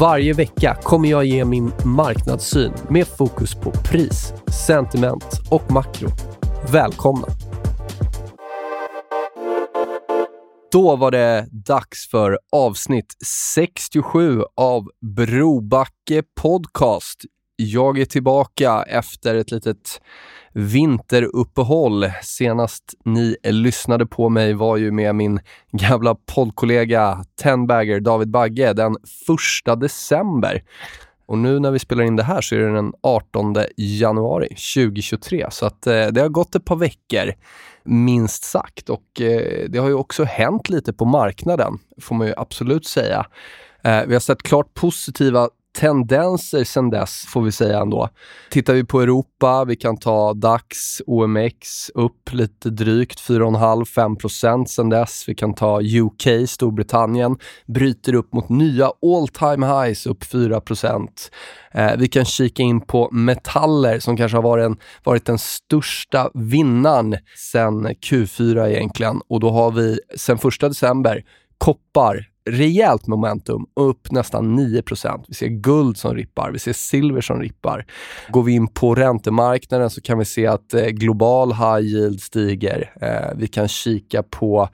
Varje vecka kommer jag ge min marknadssyn med fokus på pris, sentiment och makro. Välkomna! Då var det dags för avsnitt 67 av Brobacke Podcast. Jag är tillbaka efter ett litet vinteruppehåll. Senast ni lyssnade på mig var ju med min gamla poddkollega Tenbagger David Bagge den 1 december. Och nu när vi spelar in det här så är det den 18 januari 2023. Så att eh, det har gått ett par veckor, minst sagt. Och eh, det har ju också hänt lite på marknaden, får man ju absolut säga. Eh, vi har sett klart positiva tendenser sedan dess, får vi säga ändå. Tittar vi på Europa, vi kan ta DAX, OMX upp lite drygt 4,5-5 procent sedan dess. Vi kan ta UK, Storbritannien, bryter upp mot nya all time highs, upp 4 procent. Eh, vi kan kika in på metaller som kanske har varit, en, varit den största vinnaren sedan Q4 egentligen. Och då har vi sedan 1 december koppar rejält momentum, upp nästan 9% Vi ser guld som rippar, vi ser silver som rippar. Går vi in på räntemarknaden så kan vi se att eh, global high yield stiger. Eh, vi kan kika på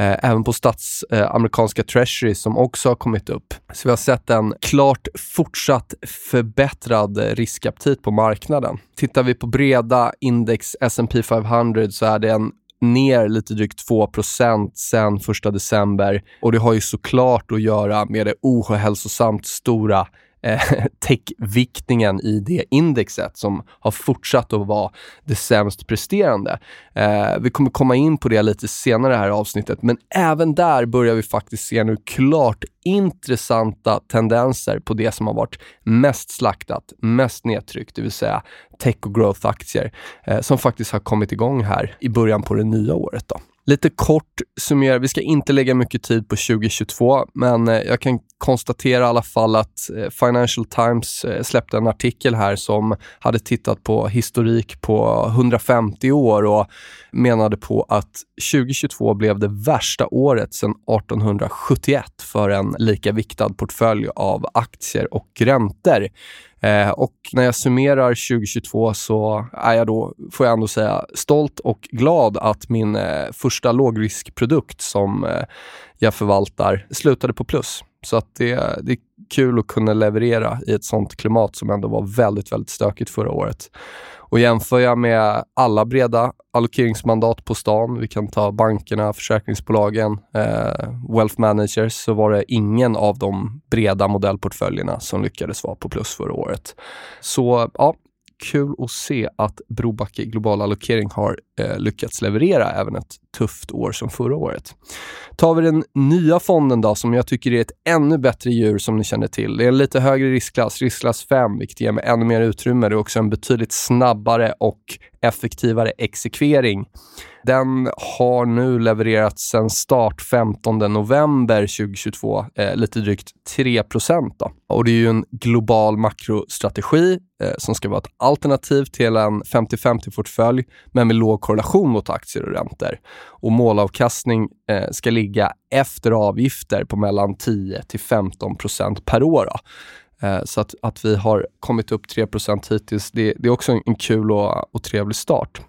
Eh, även på stats eh, amerikanska treasury som också har kommit upp. Så vi har sett en klart fortsatt förbättrad eh, riskaptit på marknaden. Tittar vi på breda index S&P 500 så är det en ner lite drygt 2% sen 1 december. Och det har ju såklart att göra med det ohälsosamt stora eh, techviktningen i det indexet som har fortsatt att vara det sämst presterande. Eh, vi kommer komma in på det lite senare i det här avsnittet, men även där börjar vi faktiskt se nu klart intressanta tendenser på det som har varit mest slaktat, mest nedtryckt, det vill säga tech och growth-aktier eh, som faktiskt har kommit igång här i början på det nya året. Då. Lite kort summerar, vi ska inte lägga mycket tid på 2022, men eh, jag kan konstatera i alla fall att eh, Financial Times eh, släppte en artikel här som hade tittat på historik på 150 år och menade på att 2022 blev det värsta året sedan 1871 för en lika viktad portfölj av aktier och räntor. Eh, och när jag summerar 2022 så är jag då, får jag ändå säga, stolt och glad att min eh, första lågriskprodukt som eh, jag förvaltar slutade på plus. Så att det, det är kul att kunna leverera i ett sånt klimat som ändå var väldigt, väldigt stökigt förra året. Och jämför jag med alla breda allokeringsmandat på stan, vi kan ta bankerna, försäkringsbolagen, eh, wealth managers, så var det ingen av de breda modellportföljerna som lyckades vara på plus förra året. Så ja, kul att se att Brobacke Global Allokering har eh, lyckats leverera även ett tufft år som förra året. Tar vi den nya fonden då, som jag tycker är ett ännu bättre djur som ni känner till. Det är en lite högre riskklass, riskklass 5, vilket ger mig ännu mer utrymme. Det är också en betydligt snabbare och effektivare exekvering. Den har nu levererats sedan start 15 november 2022, eh, lite drygt 3 då. Och det är ju en global makrostrategi eh, som ska vara ett alternativ till en 50-50-portfölj, men med låg korrelation mot aktier och räntor. Och målavkastning eh, ska ligga efter avgifter på mellan 10 till 15% per år. Då. Eh, så att, att vi har kommit upp 3% hittills, det, det är också en, en kul och, och trevlig start.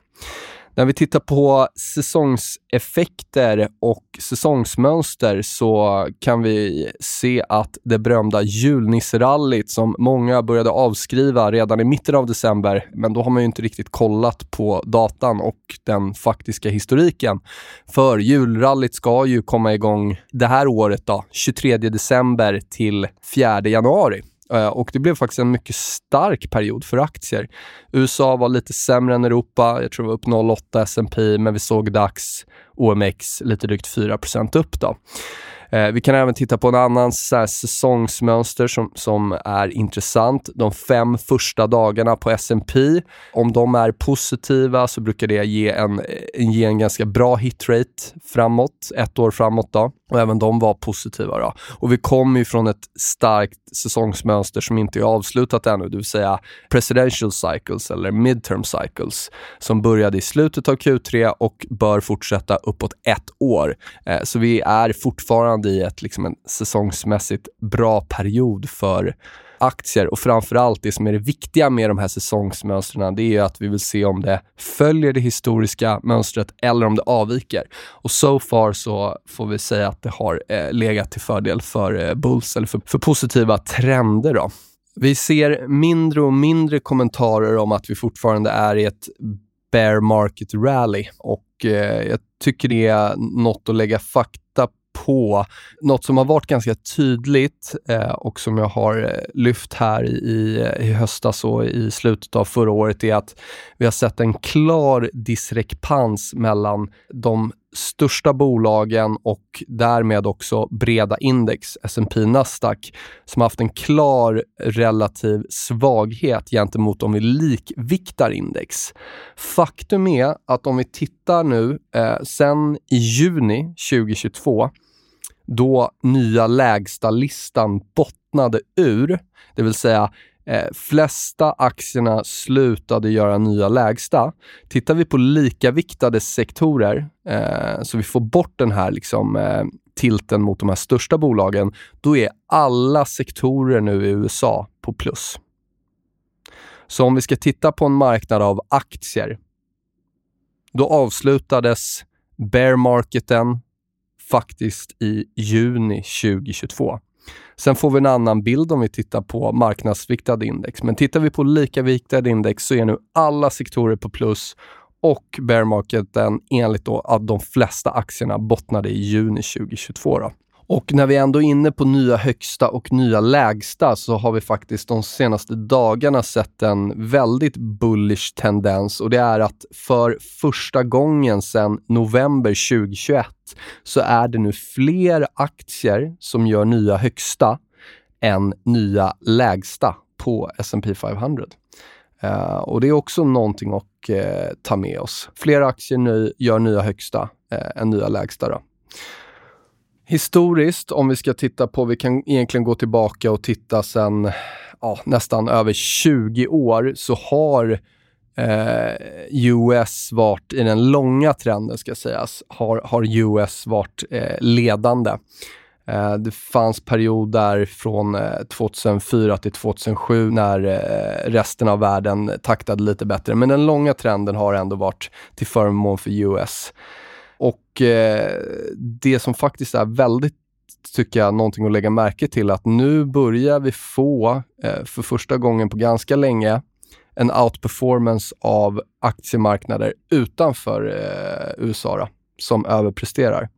När vi tittar på säsongseffekter och säsongsmönster så kan vi se att det berömda julnisserallyt som många började avskriva redan i mitten av december, men då har man ju inte riktigt kollat på datan och den faktiska historiken. För julrallyt ska ju komma igång det här året då, 23 december till 4 januari. Eh, och det blev faktiskt en mycket stark period för aktier. USA var lite sämre än Europa. Jag tror det var upp 0,8 S&P men vi såg DAX, OMX lite drygt 4% upp. Då. Eh, vi kan även titta på en annan så här, säsongsmönster som, som är intressant. De fem första dagarna på S&P. Om de är positiva så brukar det ge en, ge en ganska bra hitrate framåt, ett år framåt. Då. Och även de var positiva. Då. Och vi kommer ju från ett starkt säsongsmönster som inte är avslutat ännu, det vill säga presidential cycles eller midterm cycles som började i slutet av Q3 och bör fortsätta uppåt ett år. Eh, så vi är fortfarande i ett, liksom en säsongsmässigt bra period för aktier och framförallt det som är det viktiga med de här säsongsmönstren, det är att vi vill se om det följer det historiska mönstret eller om det avviker. Och so far så får vi säga att det har eh, legat till fördel för eh, bulls eller för, för positiva trender. Då. Vi ser mindre och mindre kommentarer om att vi fortfarande är i ett bear market rally och eh, jag tycker det är något att lägga fakta på. Något som har varit ganska tydligt eh, och som jag har eh, lyft här i, i höstas och i slutet av förra året är att vi har sett en klar disrepans mellan de största bolagen och därmed också breda index, S&P Nasdaq, som har haft en klar relativ svaghet gentemot om vi likviktar index. Faktum är att om vi tittar nu, eh, sen i juni 2022, då nya lägsta listan bottnade ur, det vill säga eh, flesta aktierna slutade göra nya lägsta. Tittar vi på likaviktade sektorer, eh, så vi får bort den här liksom, eh, tilten mot de här största bolagen, då är alla sektorer nu i USA på plus. Så om vi ska titta på en marknad av aktier, då avslutades bear marketen faktiskt i juni 2022. Sen får vi en annan bild om vi tittar på marknadsviktade index. Men tittar vi på likaviktade index så är nu alla sektorer på plus och bear marketen enligt då att de flesta aktierna bottnade i juni 2022. Då. Och när vi ändå är inne på nya högsta och nya lägsta så har vi faktiskt de senaste dagarna sett en väldigt bullish tendens och det är att för första gången sedan november 2021 så är det nu fler aktier som gör nya högsta än nya lägsta på S&P 500. Uh, och det är också någonting att uh, ta med oss. Fler aktier nu gör nya högsta uh, än nya lägsta. Då. Historiskt, om vi ska titta på, vi kan egentligen gå tillbaka och titta sen nästan över 20 år, så har eh, US varit i den långa trenden, ska sägas, har, har US varit eh, ledande. Eh, det fanns perioder från eh, 2004 till 2007 när eh, resten av världen taktade lite bättre, men den långa trenden har ändå varit till förmån för US. Och eh, det som faktiskt är väldigt, tycker jag, någonting att lägga märke till, att nu börjar vi få, eh, för första gången på ganska länge, en outperformance av aktiemarknader utanför eh, USA då, som överpresterar.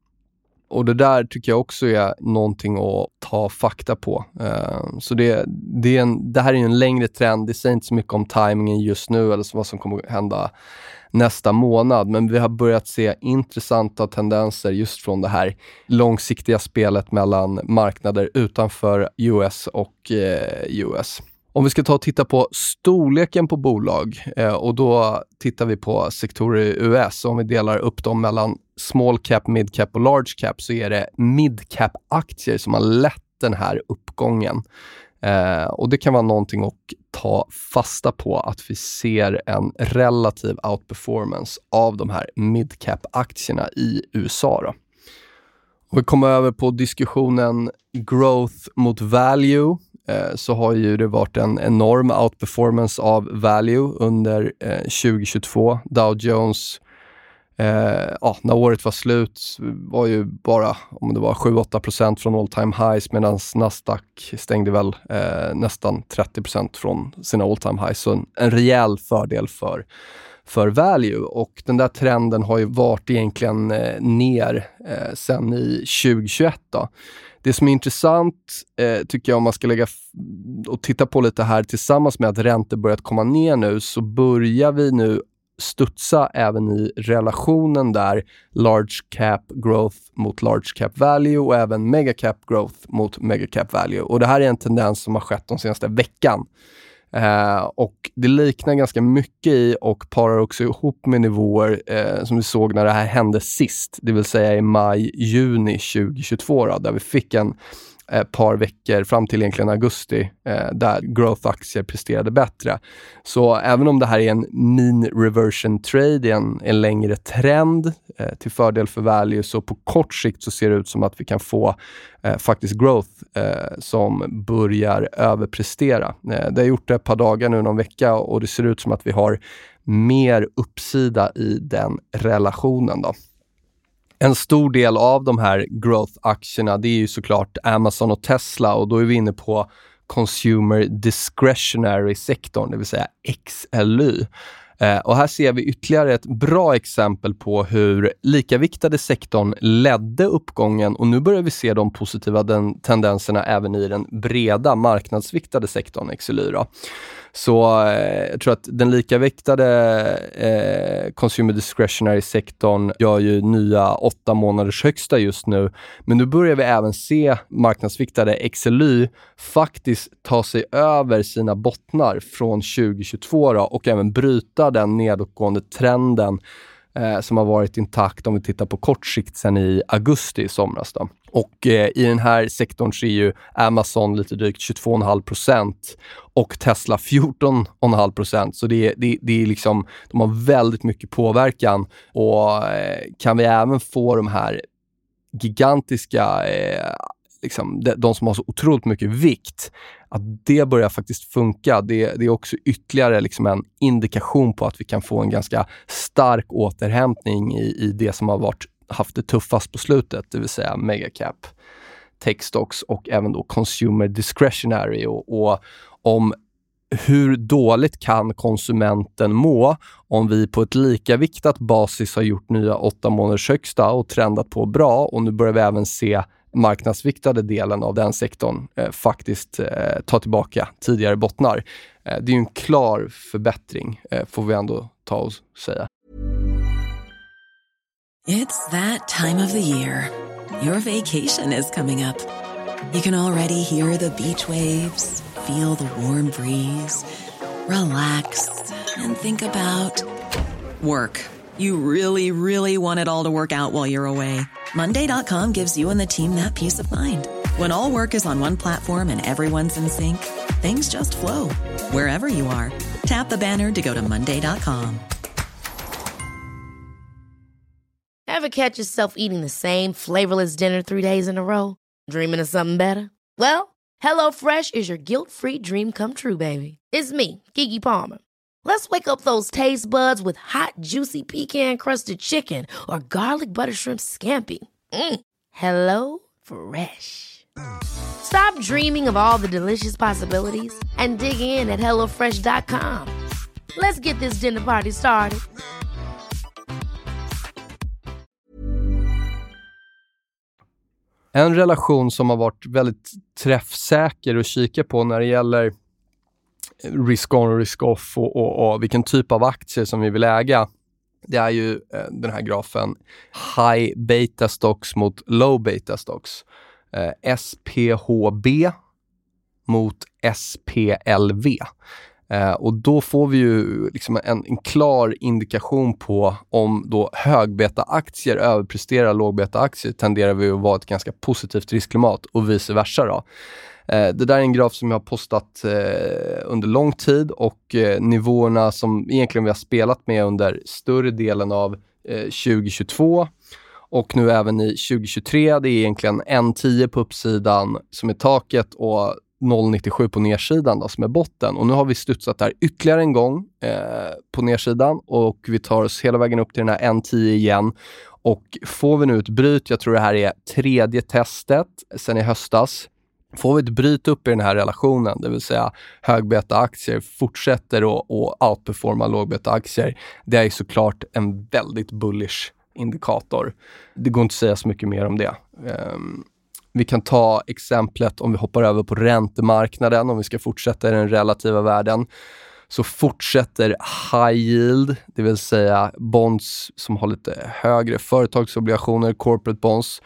Och det där tycker jag också är någonting att ta fakta på. Eh, så det, det, är en, det här är en längre trend. Det säger inte så mycket om tajmingen just nu eller vad som kommer att hända nästa månad. Men vi har börjat se intressanta tendenser just från det här långsiktiga spelet mellan marknader utanför US och eh, US. Om vi ska ta och titta på storleken på bolag eh, och då tittar vi på sektorer i US. Om vi delar upp dem mellan small cap, mid cap och large cap så är det mid cap-aktier som har lett den här uppgången. Eh, och Det kan vara någonting att ta fasta på, att vi ser en relativ outperformance av de här mid cap aktierna i USA. Då. Och vi kommer över på diskussionen growth mot value Eh, så har ju det varit en enorm outperformance av value under eh, 2022. Dow Jones Eh, ja, när året var slut var ju bara om det var 7-8% från all time highs medan Nasdaq stängde väl eh, nästan 30% från sina all time highs. Så en, en rejäl fördel för, för value och den där trenden har ju varit egentligen eh, ner eh, sen i 2021. Då. Det som är intressant, eh, tycker jag, om man ska lägga och titta på lite här tillsammans med att räntor börjat komma ner nu, så börjar vi nu studsa även i relationen där large cap growth mot large cap value och även mega cap growth mot mega cap value. Och Det här är en tendens som har skett de senaste veckan. Eh, och Det liknar ganska mycket i och parar också ihop med nivåer eh, som vi såg när det här hände sist, det vill säga i maj, juni 2022, då, där vi fick en par veckor fram till egentligen augusti eh, där growth-aktier presterade bättre. Så även om det här är en mean reversion trade, en, en längre trend eh, till fördel för value, så på kort sikt så ser det ut som att vi kan få eh, faktiskt growth eh, som börjar överprestera. Eh, det har gjort det ett par dagar nu, någon vecka, och det ser ut som att vi har mer uppsida i den relationen. Då. En stor del av de här growth-aktierna, det är ju såklart Amazon och Tesla och då är vi inne på Consumer Discretionary-sektorn, det vill säga XLY. Eh, och här ser vi ytterligare ett bra exempel på hur likaviktade sektorn ledde uppgången och nu börjar vi se de positiva den tendenserna även i den breda marknadsviktade sektorn XLY. Då. Så eh, jag tror att den likaviktade eh, Consumer Discretionary-sektorn gör ju nya åtta månaders högsta just nu. Men nu börjar vi även se marknadsviktade XLY faktiskt ta sig över sina bottnar från 2022 då, och även bryta den nedåtgående trenden eh, som har varit intakt om vi tittar på kort sikt sedan i augusti i somras. Då. Och eh, i den här sektorn så är ju Amazon lite drygt 22,5% och Tesla 14,5% Så det, det, det är liksom, de har väldigt mycket påverkan och eh, kan vi även få de här gigantiska eh, liksom, de, de, som har så otroligt mycket vikt, att det börjar faktiskt funka. Det, det är också ytterligare liksom en indikation på att vi kan få en ganska stark återhämtning i, i det som har varit, haft det tuffast på slutet, det vill säga megacap, techstocks och även då consumer discretionary. Och, och om hur dåligt kan konsumenten må om vi på ett likaviktat basis har gjort nya åtta månaders högsta och trendat på bra och nu börjar vi även se marknadsviktade delen av den sektorn eh, faktiskt eh, ta tillbaka tidigare bottnar. Eh, det är ju en klar förbättring, eh, får vi ändå ta och säga. It's that time of the year. Your vacation is coming up. You can already hear the beach waves, feel the warm breeze, relax and think about work. You really, really want it all to work out while you're away. Monday.com gives you and the team that peace of mind. When all work is on one platform and everyone's in sync, things just flow wherever you are. Tap the banner to go to Monday.com. Ever catch yourself eating the same flavorless dinner three days in a row? Dreaming of something better? Well, HelloFresh is your guilt free dream come true, baby. It's me, Gigi Palmer. Let's wake up those taste buds with hot, juicy pecan crusted chicken or garlic butter shrimp scampi. Mm. Hello Fresh. Stop dreaming of all the delicious possibilities and dig in at HelloFresh.com. Let's get this dinner party started. En relation som har varit väldigt träffsäker att kika på när det gäller risk-on och risk-off och, och, och, vilken typ av aktier som vi vill äga. Det är ju eh, den här grafen High Beta Stocks mot Low Beta Stocks. Eh, SPHB mot SPLV. Eh, och då får vi ju liksom en, en, klar indikation på om då högbeta-aktier överpresterar lågbeta-aktier tenderar vi att vara ett ganska positivt riskklimat och vice versa. Då. Eh, det där är en graf som jag har postat eh, under lång tid och eh, nivåerna som egentligen vi har spelat med under större delen av 2022 och nu även i 2023. Det är egentligen 1,10 på uppsidan som är taket och 0,97 på nedsidan då, som är botten. Och nu har vi studsat där ytterligare en gång eh, på nedsidan och vi tar oss hela vägen upp till den här 1,10 igen. Och får vi nu ett bryt, jag tror det här är tredje testet sen i höstas, Får vi ett bryt upp i den här relationen, det vill säga högbeta-aktier fortsätter att, att outperforma lågbeta-aktier, det är såklart en väldigt bullish indikator. Det går inte att säga så mycket mer om det. Um, vi kan ta exemplet om vi hoppar över på räntemarknaden, om vi ska fortsätta i den relativa världen så fortsätter high yield, det vill säga bonds som har lite högre företagsobligationer, corporate bonds,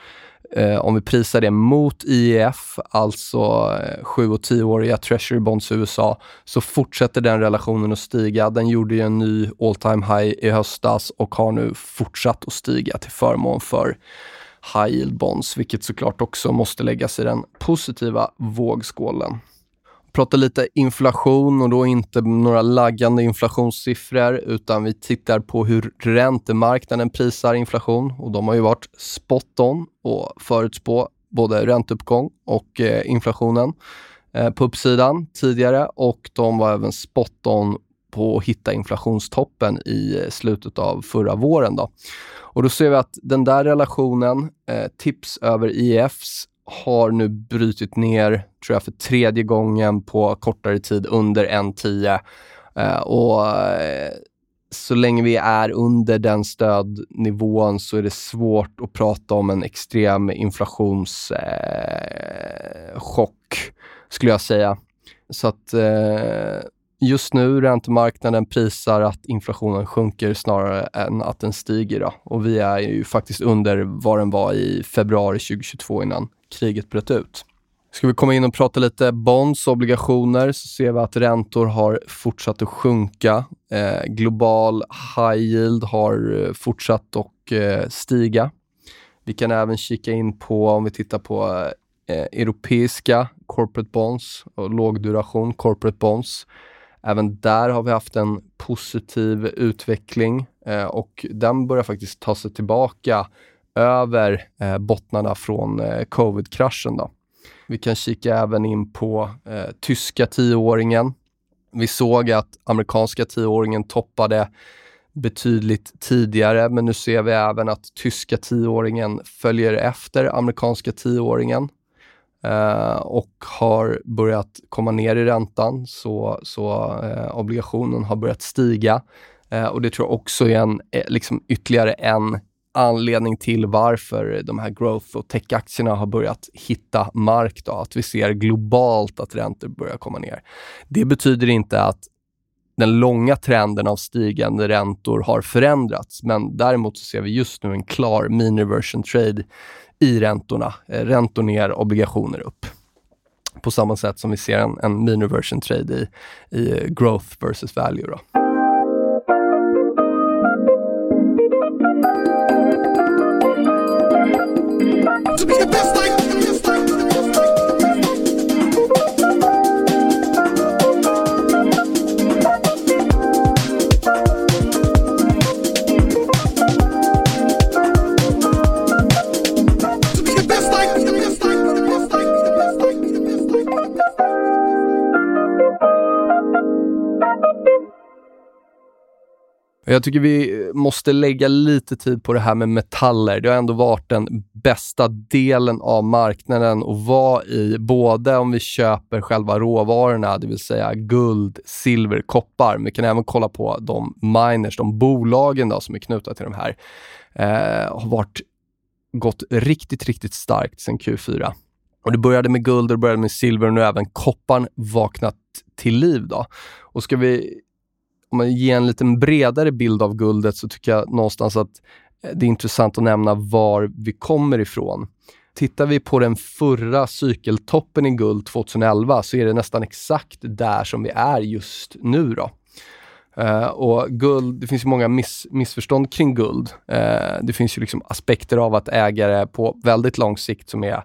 Eh, om vi prisar det mot IEF, alltså eh, 7 och 10-åriga Treasury Bonds i USA, så fortsätter den relationen att stiga. Den gjorde ju en ny all time high i höstas och har nu fortsatt att stiga till förmån för high yield bonds, vilket såklart också måste läggas i den positiva vågskålen pratar lite inflation och då inte några laggande inflationssiffror utan vi tittar på hur räntemarknaden prisar inflation och de har ju varit spot on och förutspå både ränteuppgång och eh, inflationen eh, på uppsidan tidigare och de var även spot on på att hitta inflationstoppen i eh, slutet av förra våren. Då. Och då ser vi att den där relationen, eh, tips över IEFs, har nu brutit ner, tror jag, för tredje gången på kortare tid under 1,10. Eh, och eh, så länge vi är under den stödnivån så är det svårt att prata om en extrem inflationschock, eh, skulle jag säga. Så att eh, just nu räntemarknaden prisar att inflationen sjunker snarare än att den stiger. Då. Och vi är ju faktiskt under vad den var i februari 2022 innan kriget bröt ut. Ska vi komma in och prata lite bonds, obligationer, så ser vi att räntor har fortsatt att sjunka. Eh, global high yield har eh, fortsatt att eh, stiga. Vi kan även kika in på, om vi tittar på eh, europeiska corporate bonds och lågduration corporate bonds. Även där har vi haft en positiv utveckling eh, och den börjar faktiskt ta sig tillbaka över eh, bottnarna från eh, covid-kraschen. Vi kan kika även in på eh, tyska tioåringen. Vi såg att amerikanska tioåringen toppade betydligt tidigare, men nu ser vi även att tyska tioåringen följer efter amerikanska tioåringen eh, och har börjat komma ner i räntan, så, så eh, obligationen har börjat stiga. Eh, och det tror jag också är en, eh, liksom ytterligare en anledning till varför de här growth och tech-aktierna har börjat hitta mark. Då, att vi ser globalt att räntor börjar komma ner. Det betyder inte att den långa trenden av stigande räntor har förändrats, men däremot så ser vi just nu en klar mean reversion trade i räntorna. Eh, räntor ner, obligationer upp. På samma sätt som vi ser en, en mean reversion trade i, i growth versus value. Då. Jag tycker vi måste lägga lite tid på det här med metaller. Det har ändå varit den bästa delen av marknaden att vara i, både om vi köper själva råvarorna, det vill säga guld, silver, koppar. Men vi kan även kolla på de miners, de bolagen då, som är knutna till de här. Eh, har varit, gått riktigt, riktigt starkt sedan Q4. Och det började med guld, och det började med silver och nu har även kopparn vaknat till liv. Då. Och ska vi om man ger en lite bredare bild av guldet så tycker jag någonstans att eh, det är intressant att nämna var vi kommer ifrån. Tittar vi på den förra cykeltoppen i guld 2011 så är det nästan exakt där som vi är just nu. Då. Uh, och guld, det finns många miss, missförstånd kring guld. Uh, det finns ju liksom aspekter av att ägare på väldigt lång sikt som är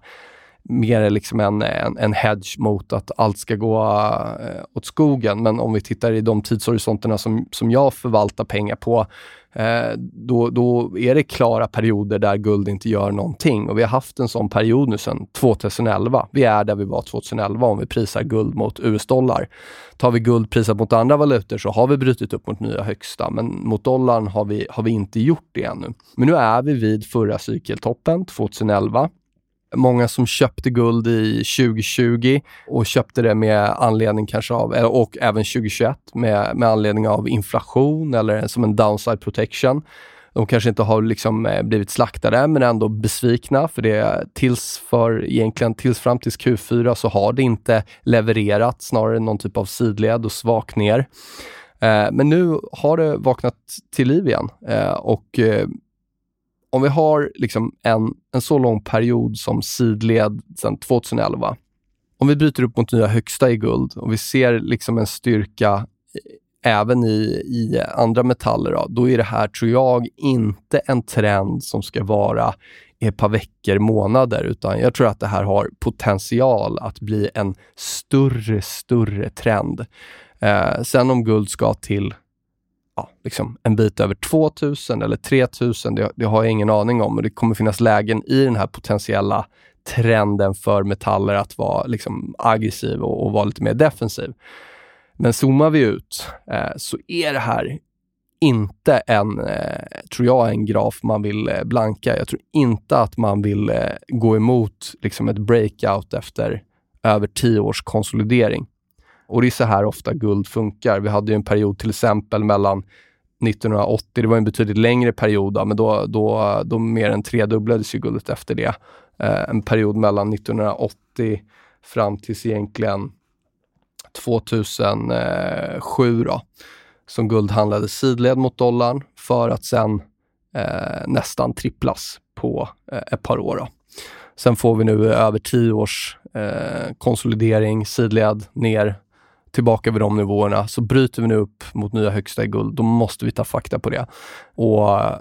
mer liksom en, en, en hedge mot att allt ska gå eh, åt skogen. Men om vi tittar i de tidshorisonterna som, som jag förvaltar pengar på, eh, då, då är det klara perioder där guld inte gör någonting. Och vi har haft en sån period nu sedan 2011. Vi är där vi var 2011 om vi prisar guld mot US-dollar. Tar vi guld prisat mot andra valutor så har vi brutit upp mot nya högsta, men mot dollarn har vi, har vi inte gjort det ännu. Men nu är vi vid förra cykeltoppen 2011 många som köpte guld i 2020 och köpte det med anledning kanske av, eh, och även 2021 med, med anledning av inflation eller som en downside protection. De kanske inte har liksom eh, blivit slaktade, men ändå besvikna för det tills för egentligen tills fram till Q4 så har det inte levererat, snarare någon typ av sidled och svak ner. Eh, men nu har det vaknat till liv igen och om vi har liksom en, en så lång period som sidled sedan 2011, om vi bryter upp mot nya högsta i guld och vi ser liksom en styrka eh, även i, i andra metaller, då, då är det här, tror jag, inte en trend som ska vara i ett par veckor, månader, utan jag tror att det här har potential att bli en större, större trend. Eh, sen om guld ska till ja, liksom en bit över 2000 eller 3000, det, det har jag ingen aning om. Och det kommer finnas lägen i den här potentiella trenden för metaller att vara liksom aggressiv och, och vara lite mer defensiv. Men zoomar vi ut eh, så är det här inte en, eh, tror jag, en graf man vill eh, blanka. Jag tror inte att man vill eh, gå emot liksom ett breakout efter över tio års konsolidering. Och det är så här ofta guld funkar. Vi hade en period till exempel mellan 1980, det var en betydligt längre period, då, men då, då, då mer än tredubblades ju guldet efter det. Eh, en period mellan 1980 fram tills egentligen 2007 då, som guld handlade sidled mot dollarn för att sen eh, nästan tripplas på eh, ett par år. Då. Sen får vi nu över tio års eh, konsolidering, sidled ner, tillbaka vid de nivåerna. Så bryter vi nu upp mot nya högsta i guld, då måste vi ta fakta på det. Och eh,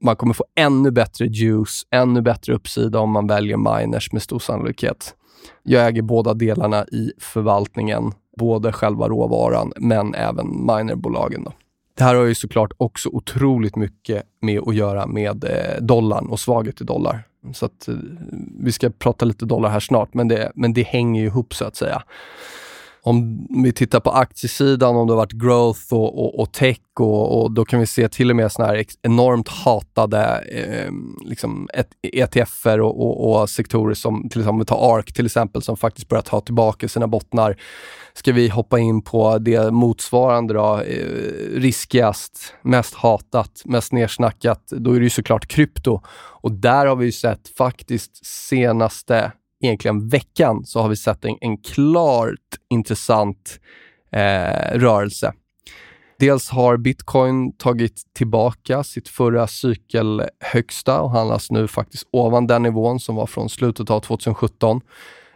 man kommer få ännu bättre juice, ännu bättre uppsida om man väljer miners med stor sannolikhet. Jag äger båda delarna i förvaltningen, både själva råvaran men även minerbolagen. Då. Det här har ju såklart också otroligt mycket med att göra med eh, dollarn och svaghet i dollar. Så att, eh, vi ska prata lite dollar här snart, men det, men det hänger ju ihop så att säga om vi tittar på aktiesidan, om det har varit growth och, och, och tech och, och, då kan vi se till och med såna här enormt hatade eh, liksom ETFer och, och, och, sektorer som till exempel, ta ARK till exempel, som faktiskt börjar ta tillbaka sina bottnar. Ska vi hoppa in på det motsvarande då, eh, riskigast, mest hatat, mest nersnackat, då är det ju såklart krypto. Och där har vi ju sett faktiskt senaste egentligen veckan så har vi sett en, en klart intressant eh, rörelse. Dels har bitcoin tagit tillbaka sitt förra cykelhögsta och handlas nu faktiskt ovan den nivån som var från slutet av 2017.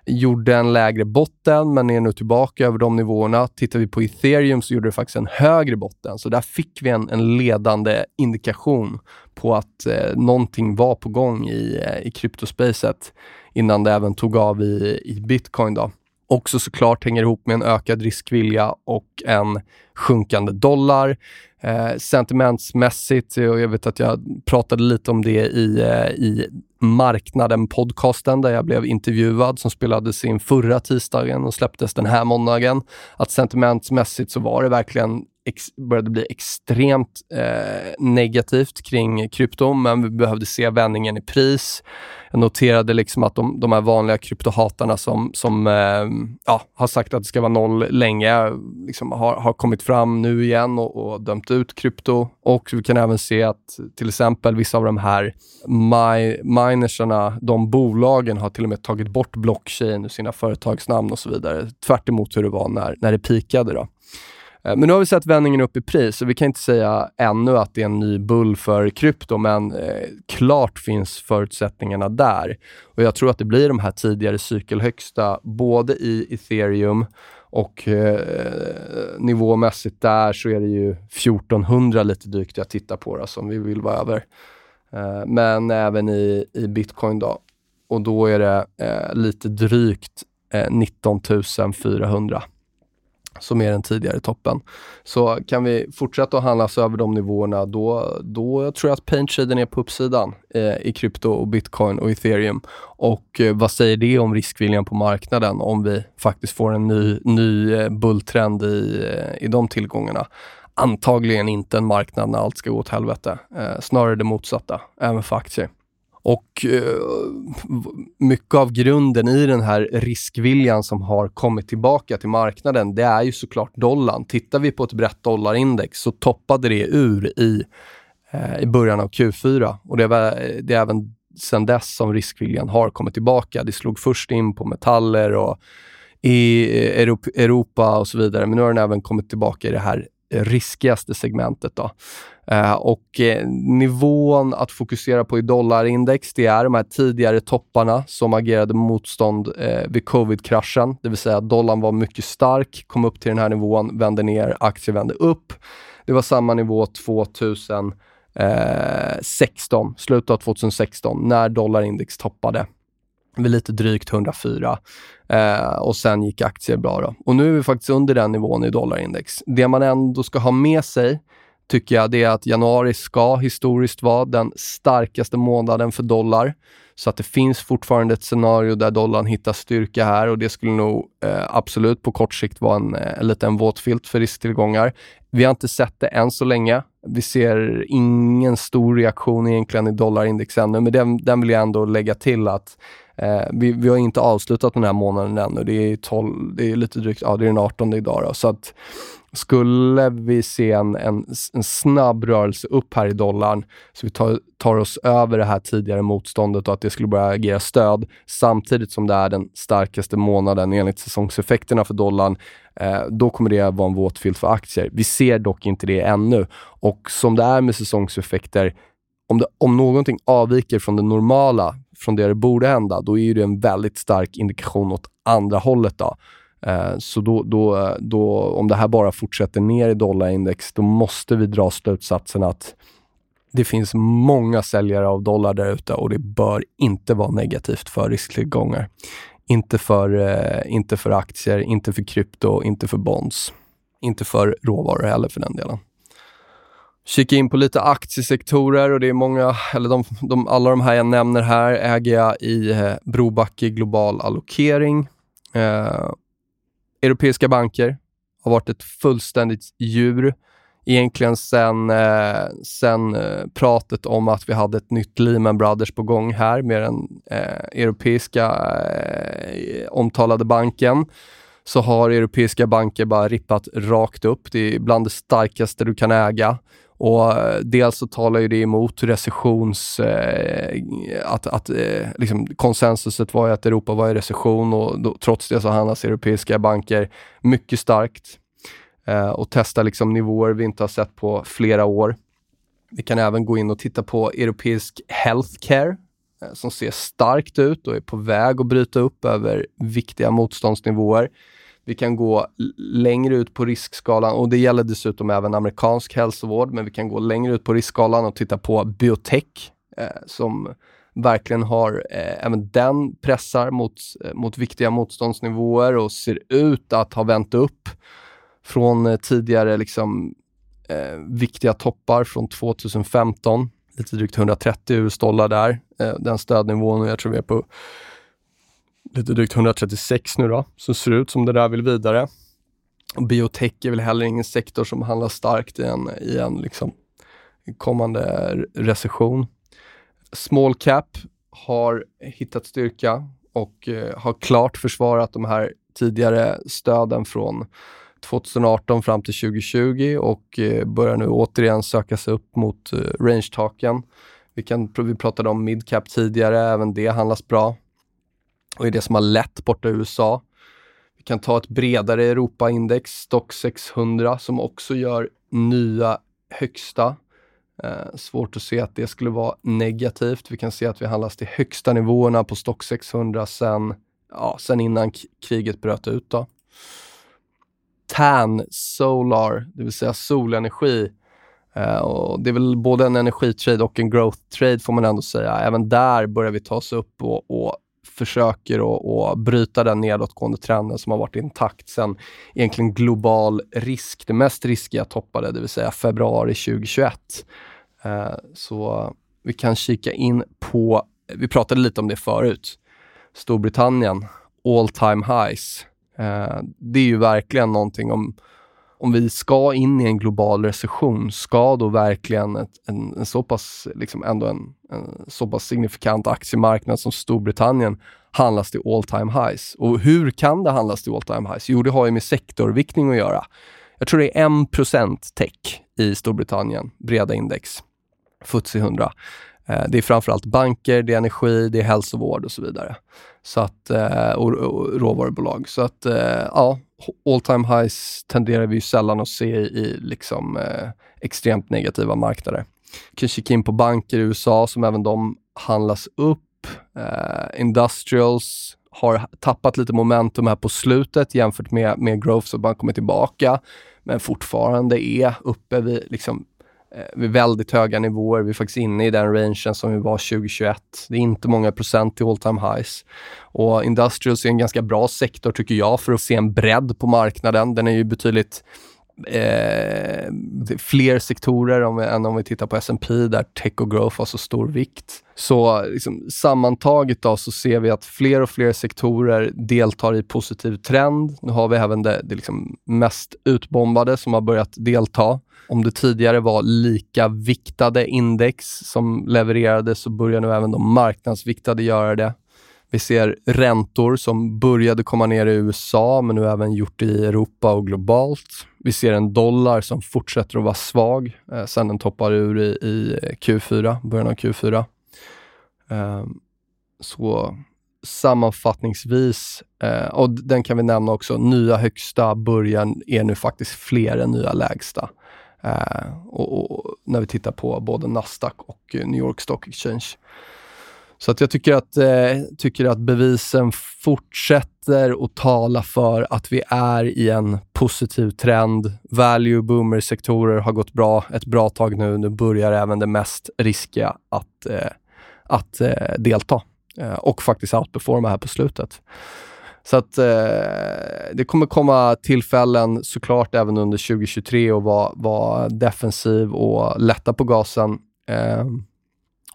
Gjorde en lägre botten men är nu tillbaka över de nivåerna. Tittar vi på ethereum så gjorde det faktiskt en högre botten, så där fick vi en, en ledande indikation på att eh, någonting var på gång i, eh, i kryptospacet innan det även tog av i, i bitcoin. Då. Också såklart hänger ihop med en ökad riskvilja och en sjunkande dollar. Eh, sentimentsmässigt, och jag vet att jag pratade lite om det i, eh, i Marknaden-podcasten där jag blev intervjuad som spelades in förra tisdagen och släpptes den här måndagen. Att sentimentsmässigt så var det verkligen ex, började bli extremt eh, negativt kring krypto, men vi behövde se vändningen i pris. Jag noterade liksom att de, de här vanliga kryptohatarna som, som eh, ja, har sagt att det ska vara noll länge, liksom har, har kommit fram nu igen och, och dömt ut krypto. Och vi kan även se att till exempel vissa av de här my, minersarna, de bolagen har till och med tagit bort blockchain ur sina företagsnamn och så vidare. Tvärt hur det var när, när det pikade. Då. Eh, men nu har vi sett vändningen upp i pris och vi kan inte säga ännu att det är en ny bull för krypto, men eh, klart finns förutsättningarna där. Och Jag tror att det blir de här tidigare cykelhögsta, både i ethereum och eh, nivåmässigt där så är det ju 1400 lite drygt jag tittar på då, som vi vill vara över. Eh, men även i, i bitcoin då. och då är det eh, lite drygt eh, 19 400 som är den tidigare toppen. Så kan vi fortsätta att handlas över de nivåerna, då, då tror jag att paint är på uppsidan eh, i krypto, och bitcoin och ethereum. Och eh, vad säger det om riskviljan på marknaden om vi faktiskt får en ny, ny eh, bulltrend i, eh, i de tillgångarna? Antagligen inte en marknad när allt ska gå åt helvete. Eh, snarare det motsatta, även för aktier. Och eh, mycket av grunden i den här riskviljan som har kommit tillbaka till marknaden, det är ju såklart dollarn. Tittar vi på ett brett dollarindex så toppade det ur i, eh, i början av Q4 och det är, det är även sen dess som riskviljan har kommit tillbaka. Det slog först in på metaller och i eh, Europa och så vidare, men nu har den även kommit tillbaka i det här eh, riskigaste segmentet. Då. Eh, och eh, nivån att fokusera på i dollarindex, det är de här tidigare topparna som agerade motstånd eh, vid covid-kraschen. Det vill säga att dollarn var mycket stark, kom upp till den här nivån, vände ner, aktier vände upp. Det var samma nivå 2016, eh, slutet av 2016, när dollarindex toppade vid lite drygt 104 eh, och sen gick aktier bra. Då. Och nu är vi faktiskt under den nivån i dollarindex. Det man ändå ska ha med sig tycker jag det är att januari ska historiskt vara den starkaste månaden för dollar. Så att det finns fortfarande ett scenario där dollarn hittar styrka här och det skulle nog eh, absolut på kort sikt vara en, eh, lite en våt filt för risktillgångar. Vi har inte sett det än så länge. Vi ser ingen stor reaktion egentligen i dollarindex ännu, men den, den vill jag ändå lägga till att Eh, vi, vi, har inte avslutat den här månaden ännu. Det är, 12, det är lite drygt, ja det är den 18 idag då. Så att skulle vi se en, en, en, snabb rörelse upp här i dollarn, så vi tar, tar, oss över det här tidigare motståndet och att det skulle börja agera stöd, samtidigt som det är den starkaste månaden enligt säsongseffekterna för dollarn, eh, då kommer det vara en våt filt för aktier. Vi ser dock inte det ännu. Och som det är med säsongseffekter, om, det, om någonting avviker från det normala, från det det borde hända, då är det en väldigt stark indikation åt andra hållet. Då. Eh, så då, då, då, om det här bara fortsätter ner i dollarindex, då måste vi dra slutsatsen att det finns många säljare av dollar där ute och det bör inte vara negativt för risktillgångar. Inte för, eh, inte för aktier, inte för krypto, inte för bonds. Inte för råvaror heller för den delen kika in på lite aktiesektorer och det är många, eller de, de, alla de här jag nämner här äger jag i eh, Brobacke Global Allokering. Eh, europeiska banker har varit ett fullständigt djur. Egentligen sen, eh, sen eh, pratet om att vi hade ett nytt Lehman Brothers på gång här med den eh, europeiska eh, omtalade banken så har europeiska banker bara rippat rakt upp. Det är bland det starkaste du kan äga. Och eh, dels så talar ju det emot recessions... Eh, att, att eh, liksom konsensuset var ju att Europa var i recession och då, trots det så handlas europeiska banker mycket starkt eh, och testar liksom nivåer vi inte har sett på flera år. Vi kan även gå in och titta på europeisk healthcare eh, som ser starkt ut och är på väg att bryta upp över viktiga motståndsnivåer. Vi kan gå längre ut på riskskalan och det gäller dessutom även amerikansk hälsovård, men vi kan gå längre ut på riskskalan och titta på biotech eh, som verkligen har, eh, även den pressar mot, eh, mot viktiga motståndsnivåer och ser ut att ha vänt upp från eh, tidigare liksom, eh, viktiga toppar från 2015. Lite drygt 130 US-dollar där, eh, den stödnivån och jag tror vi är på lite drygt 136 nu då, som ser ut som det där vill vidare. Och biotech är väl heller ingen sektor som handlar starkt i en, i en liksom kommande recession. Small cap har hittat styrka och eh, har klart försvarat de här tidigare stöden från 2018 fram till 2020 och eh, börjar nu återigen söka sig upp mot eh, range-taken. Vi, vi pratade om midcap tidigare, även det handlas bra och är det som har lett borta i USA. Vi kan ta ett bredare Europaindex, Stock 600, som också gör nya högsta. Eh, svårt att se att det skulle vara negativt. Vi kan se att vi handlas till högsta nivåerna på Stock 600 sen, ja, sen innan kriget bröt ut. Då. TAN, Solar, det vill säga solenergi. Eh, och det är väl både en energitrade och en growth trade får man ändå säga. Även där börjar vi ta oss upp och, och försöker att, att bryta den nedåtgående trenden som har varit intakt sedan egentligen global risk, det mest riskiga toppade, det vill säga februari 2021. Eh, så vi kan kika in på, vi pratade lite om det förut, Storbritannien, all time highs. Eh, det är ju verkligen någonting om om vi ska in i en global recession, ska då verkligen ett, en, en, så pass, liksom ändå en, en, så pass signifikant aktiemarknad som Storbritannien handlas till all time highs? Och hur kan det handlas till all time highs? Jo, det har ju med sektorviktning att göra. Jag tror det är 1 tech i Storbritannien, breda index, FTSE 100. Eh, det är framförallt banker, det är energi, det är hälsovård och så vidare. Så att, eh, och, och råvarubolag. Så att eh, ja, all time highs tenderar vi ju sällan att se i liksom, eh, extremt negativa marknader. Vi kan kika in på banker i USA som även de handlas upp. Eh, industrials har tappat lite momentum här på slutet jämfört med, med growth som man kommer tillbaka men fortfarande är uppe vid liksom Eh, vid väldigt höga nivåer. Vi är faktiskt inne i den rangen som vi var 2021. Det är inte många procent till all time highs. Och Industrials är en ganska bra sektor tycker jag för att se en bredd på marknaden. Den är ju betydligt eh, fler sektorer om vi, än om vi tittar på S&P där tech och growth har så stor vikt. Så liksom, sammantaget då, så ser vi att fler och fler sektorer deltar i positiv trend. Nu har vi även det, det liksom mest utbombade som har börjat delta. Om det tidigare var lika viktade index som levererade så börjar nu även de marknadsviktade göra det. Vi ser räntor som började komma ner i USA, men nu även gjort det i Europa och globalt. Vi ser en dollar som fortsätter att vara svag eh, sen den toppar ur i, i Q4, början av Q4. Eh, så sammanfattningsvis, eh, och den kan vi nämna också, nya högsta början är nu faktiskt fler än nya lägsta. Eh, och, och, när vi tittar på både Nasdaq och New York Stock Exchange. Så att jag tycker att, eh, tycker att bevisen fortsätter att tala för att vi är i en positiv trend. Value boomer-sektorer har gått bra ett bra tag nu. Nu börjar även det mest riskiga att, eh, att eh, delta eh, och faktiskt outperforma här på slutet. Så att eh, det kommer komma tillfällen såklart även under 2023 att vara, vara defensiv och lätta på gasen. Ehm,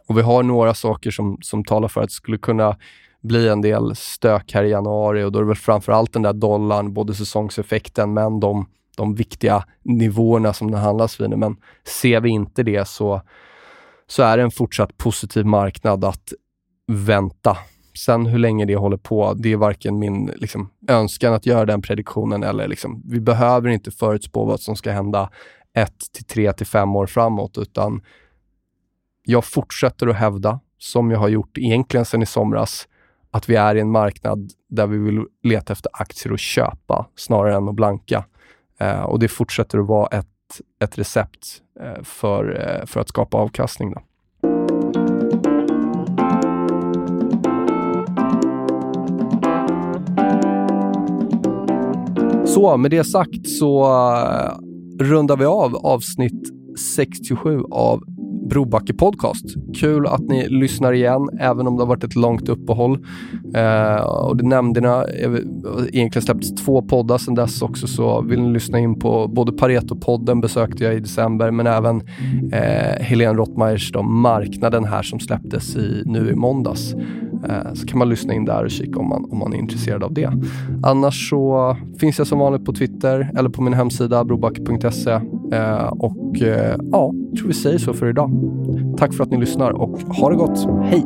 och vi har några saker som, som talar för att det skulle kunna bli en del stök här i januari och då är det väl framförallt den där dollarn, både säsongseffekten men de, de viktiga nivåerna som den handlas vid nu. Men ser vi inte det så, så är det en fortsatt positiv marknad att vänta. Sen hur länge det håller på, det är varken min liksom, önskan att göra den prediktionen eller liksom, vi behöver inte förutspå vad som ska hända ett till tre till fem år framåt, utan jag fortsätter att hävda, som jag har gjort egentligen sedan i somras, att vi är i en marknad där vi vill leta efter aktier att köpa snarare än att blanka. Eh, och det fortsätter att vara ett, ett recept eh, för, eh, för att skapa avkastning. Då. Så med det sagt så uh, rundar vi av avsnitt 67 av Brobacke Podcast. Kul att ni lyssnar igen, även om det har varit ett långt uppehåll. Eh, och det nämnde ni, eh, egentligen släppts två poddar sedan dess också, så vill ni lyssna in på både Pareto-podden besökte jag i december, men även eh, Helene Rottmeiers Marknaden här som släpptes i, nu i måndags. Eh, så kan man lyssna in där och kika om man, om man är intresserad av det. Annars så finns jag som vanligt på Twitter eller på min hemsida brobacke.se. Eh, och eh, ja, jag tror vi säger så för idag. Tack för att ni lyssnar och ha det gott. Hej!